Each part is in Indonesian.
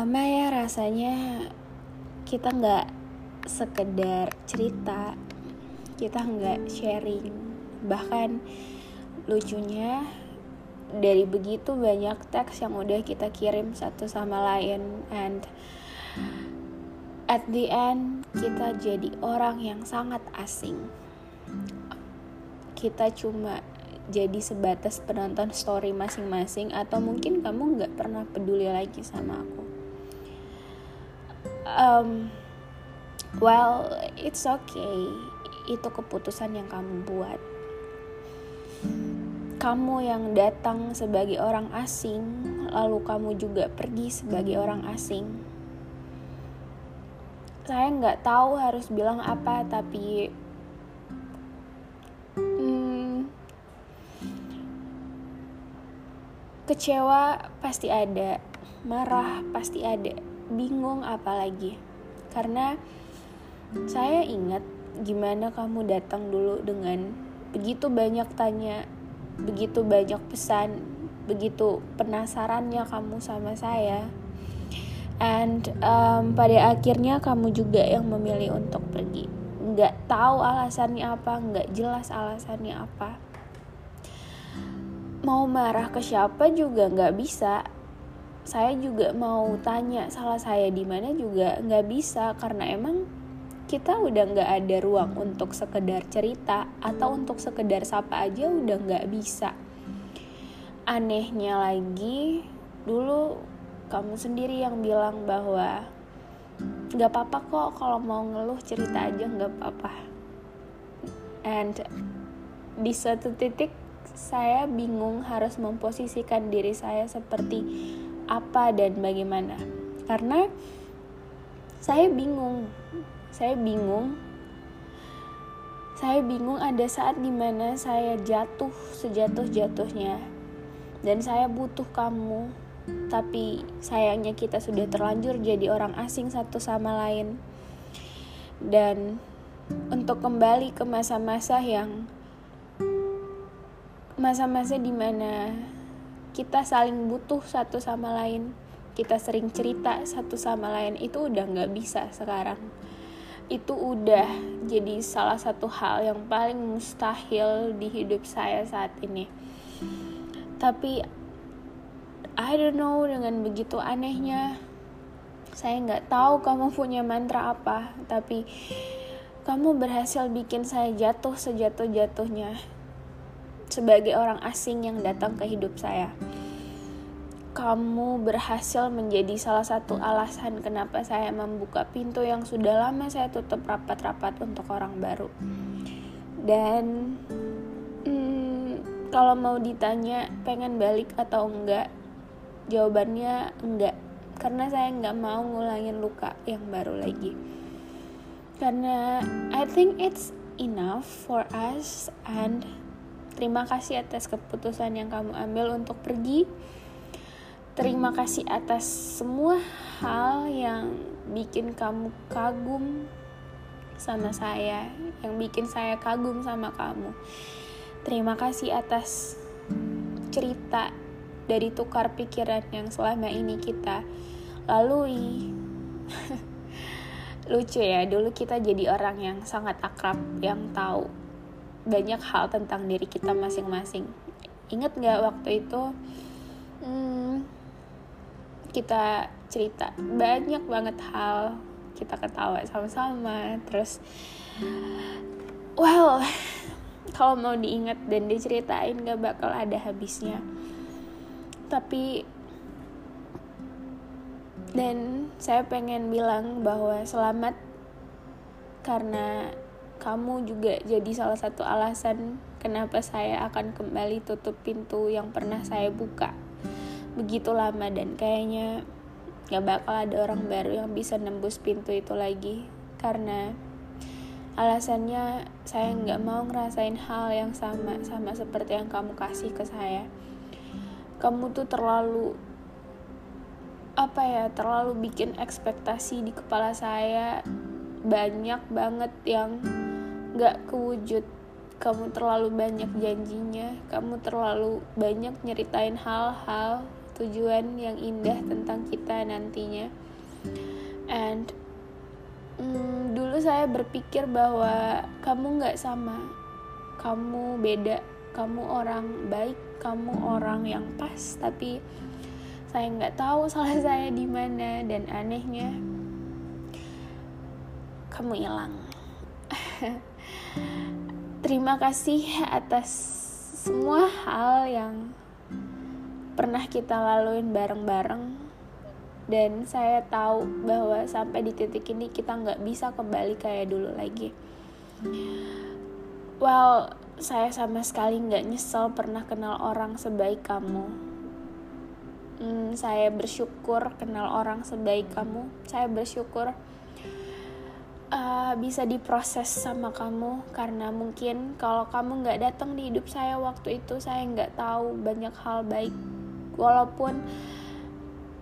lama ya rasanya kita nggak sekedar cerita kita nggak sharing bahkan lucunya dari begitu banyak teks yang udah kita kirim satu sama lain and at the end kita jadi orang yang sangat asing kita cuma jadi sebatas penonton story masing-masing atau mungkin kamu nggak pernah peduli lagi sama aku. Um, well, it's okay. Itu keputusan yang kamu buat. Kamu yang datang sebagai orang asing, lalu kamu juga pergi sebagai orang asing. Saya nggak tahu harus bilang apa, tapi Kecewa pasti ada, marah pasti ada, bingung apalagi. Karena saya ingat gimana kamu datang dulu dengan begitu banyak tanya, begitu banyak pesan, begitu penasarannya kamu sama saya. And um, pada akhirnya kamu juga yang memilih untuk pergi. Nggak tahu alasannya apa, nggak jelas alasannya apa mau marah ke siapa juga nggak bisa saya juga mau tanya salah saya di mana juga nggak bisa karena emang kita udah nggak ada ruang untuk sekedar cerita atau untuk sekedar sapa aja udah nggak bisa. Anehnya lagi dulu kamu sendiri yang bilang bahwa nggak apa-apa kok kalau mau ngeluh cerita aja nggak apa-apa. And di satu titik saya bingung harus memposisikan diri saya seperti apa dan bagaimana. Karena saya bingung. Saya bingung. Saya bingung ada saat di mana saya jatuh sejatuh-jatuhnya. Dan saya butuh kamu. Tapi sayangnya kita sudah terlanjur jadi orang asing satu sama lain. Dan untuk kembali ke masa-masa yang masa-masa di mana kita saling butuh satu sama lain kita sering cerita satu sama lain itu udah nggak bisa sekarang. Itu udah jadi salah satu hal yang paling mustahil di hidup saya saat ini. Tapi I don't know dengan begitu anehnya. Saya nggak tahu kamu punya mantra apa tapi kamu berhasil bikin saya jatuh sejatuh-jatuhnya sebagai orang asing yang datang ke hidup saya. Kamu berhasil menjadi salah satu alasan kenapa saya membuka pintu yang sudah lama saya tutup rapat-rapat untuk orang baru. Dan hmm, kalau mau ditanya pengen balik atau enggak, jawabannya enggak. Karena saya nggak mau ngulangin luka yang baru lagi. Karena I think it's enough for us and Terima kasih atas keputusan yang kamu ambil untuk pergi. Terima kasih atas semua hal yang bikin kamu kagum sama saya, yang bikin saya kagum sama kamu. Terima kasih atas cerita dari tukar pikiran yang selama ini kita lalui. Lucu ya, dulu kita jadi orang yang sangat akrab, yang tahu banyak hal tentang diri kita masing-masing. Inget nggak waktu itu hmm, kita cerita banyak banget hal kita ketawa sama-sama terus well kalau mau diingat dan diceritain gak bakal ada habisnya. Tapi dan saya pengen bilang bahwa selamat karena kamu juga jadi salah satu alasan kenapa saya akan kembali tutup pintu yang pernah saya buka. Begitu lama dan kayaknya gak bakal ada orang baru yang bisa nembus pintu itu lagi. Karena alasannya saya nggak mau ngerasain hal yang sama sama seperti yang kamu kasih ke saya. Kamu tuh terlalu apa ya terlalu bikin ekspektasi di kepala saya banyak banget yang gak kewujud. Kamu terlalu banyak janjinya kamu terlalu banyak nyeritain hal-hal tujuan yang indah tentang kita nantinya. And mm, dulu saya berpikir bahwa kamu nggak sama. Kamu beda. Kamu orang baik kamu orang yang pas. Tapi saya nggak tahu salah saya di mana dan anehnya kamu hilang terima kasih atas semua hal yang pernah kita laluin bareng-bareng dan saya tahu bahwa sampai di titik ini kita nggak bisa kembali kayak dulu lagi. Well, saya sama sekali nggak nyesel pernah kenal orang sebaik kamu. Hmm, saya bersyukur kenal orang sebaik kamu. Saya bersyukur uh, bisa diproses sama kamu karena mungkin kalau kamu nggak datang di hidup saya waktu itu saya nggak tahu banyak hal baik. Walaupun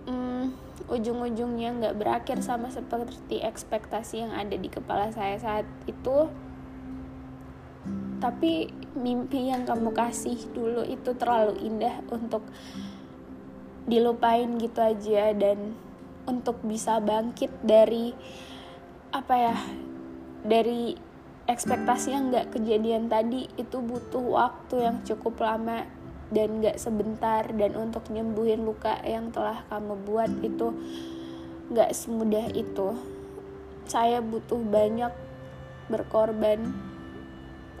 um, ujung-ujungnya nggak berakhir sama seperti ekspektasi yang ada di kepala saya saat itu. Tapi mimpi yang kamu kasih dulu itu terlalu indah untuk dilupain gitu aja dan untuk bisa bangkit dari apa ya dari ekspektasi yang nggak kejadian tadi itu butuh waktu yang cukup lama dan gak sebentar. Dan untuk nyembuhin luka yang telah kamu buat itu gak semudah itu. Saya butuh banyak berkorban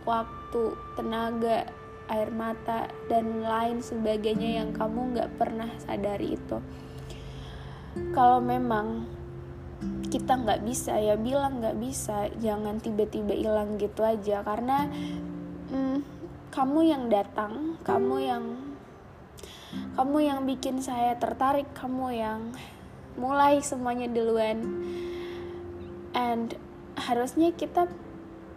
waktu tenaga air mata dan lain sebagainya yang kamu gak pernah sadari itu. Kalau memang kita nggak bisa ya bilang nggak bisa jangan tiba-tiba hilang gitu aja. Karena hmm, kamu yang datang kamu yang kamu yang bikin saya tertarik kamu yang mulai semuanya duluan. And harusnya kita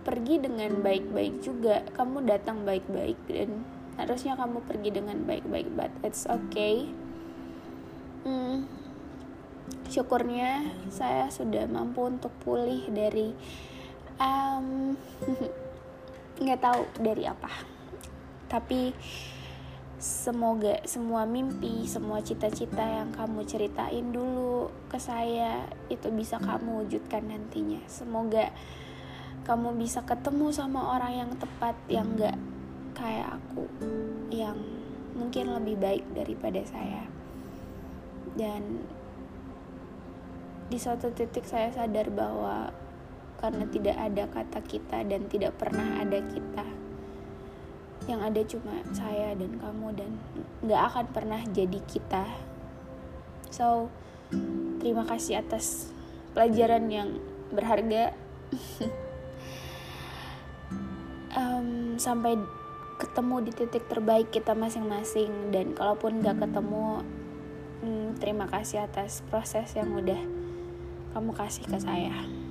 pergi dengan baik-baik juga. Kamu datang baik-baik dan harusnya kamu pergi dengan baik-baik but it's okay. Hmm, syukurnya saya sudah mampu untuk pulih dari nggak tahu dari apa tapi semoga semua mimpi, semua cita-cita yang kamu ceritain dulu ke saya itu bisa kamu wujudkan nantinya. Semoga kamu bisa ketemu sama orang yang tepat yang gak kayak aku, yang mungkin lebih baik daripada saya. Dan di suatu titik saya sadar bahwa karena tidak ada kata kita dan tidak pernah ada kita yang ada cuma saya dan kamu dan nggak akan pernah jadi kita. So terima kasih atas pelajaran yang berharga. Um, sampai ketemu di titik terbaik kita masing-masing. Dan kalaupun nggak ketemu um, terima kasih atas proses yang udah kamu kasih ke saya.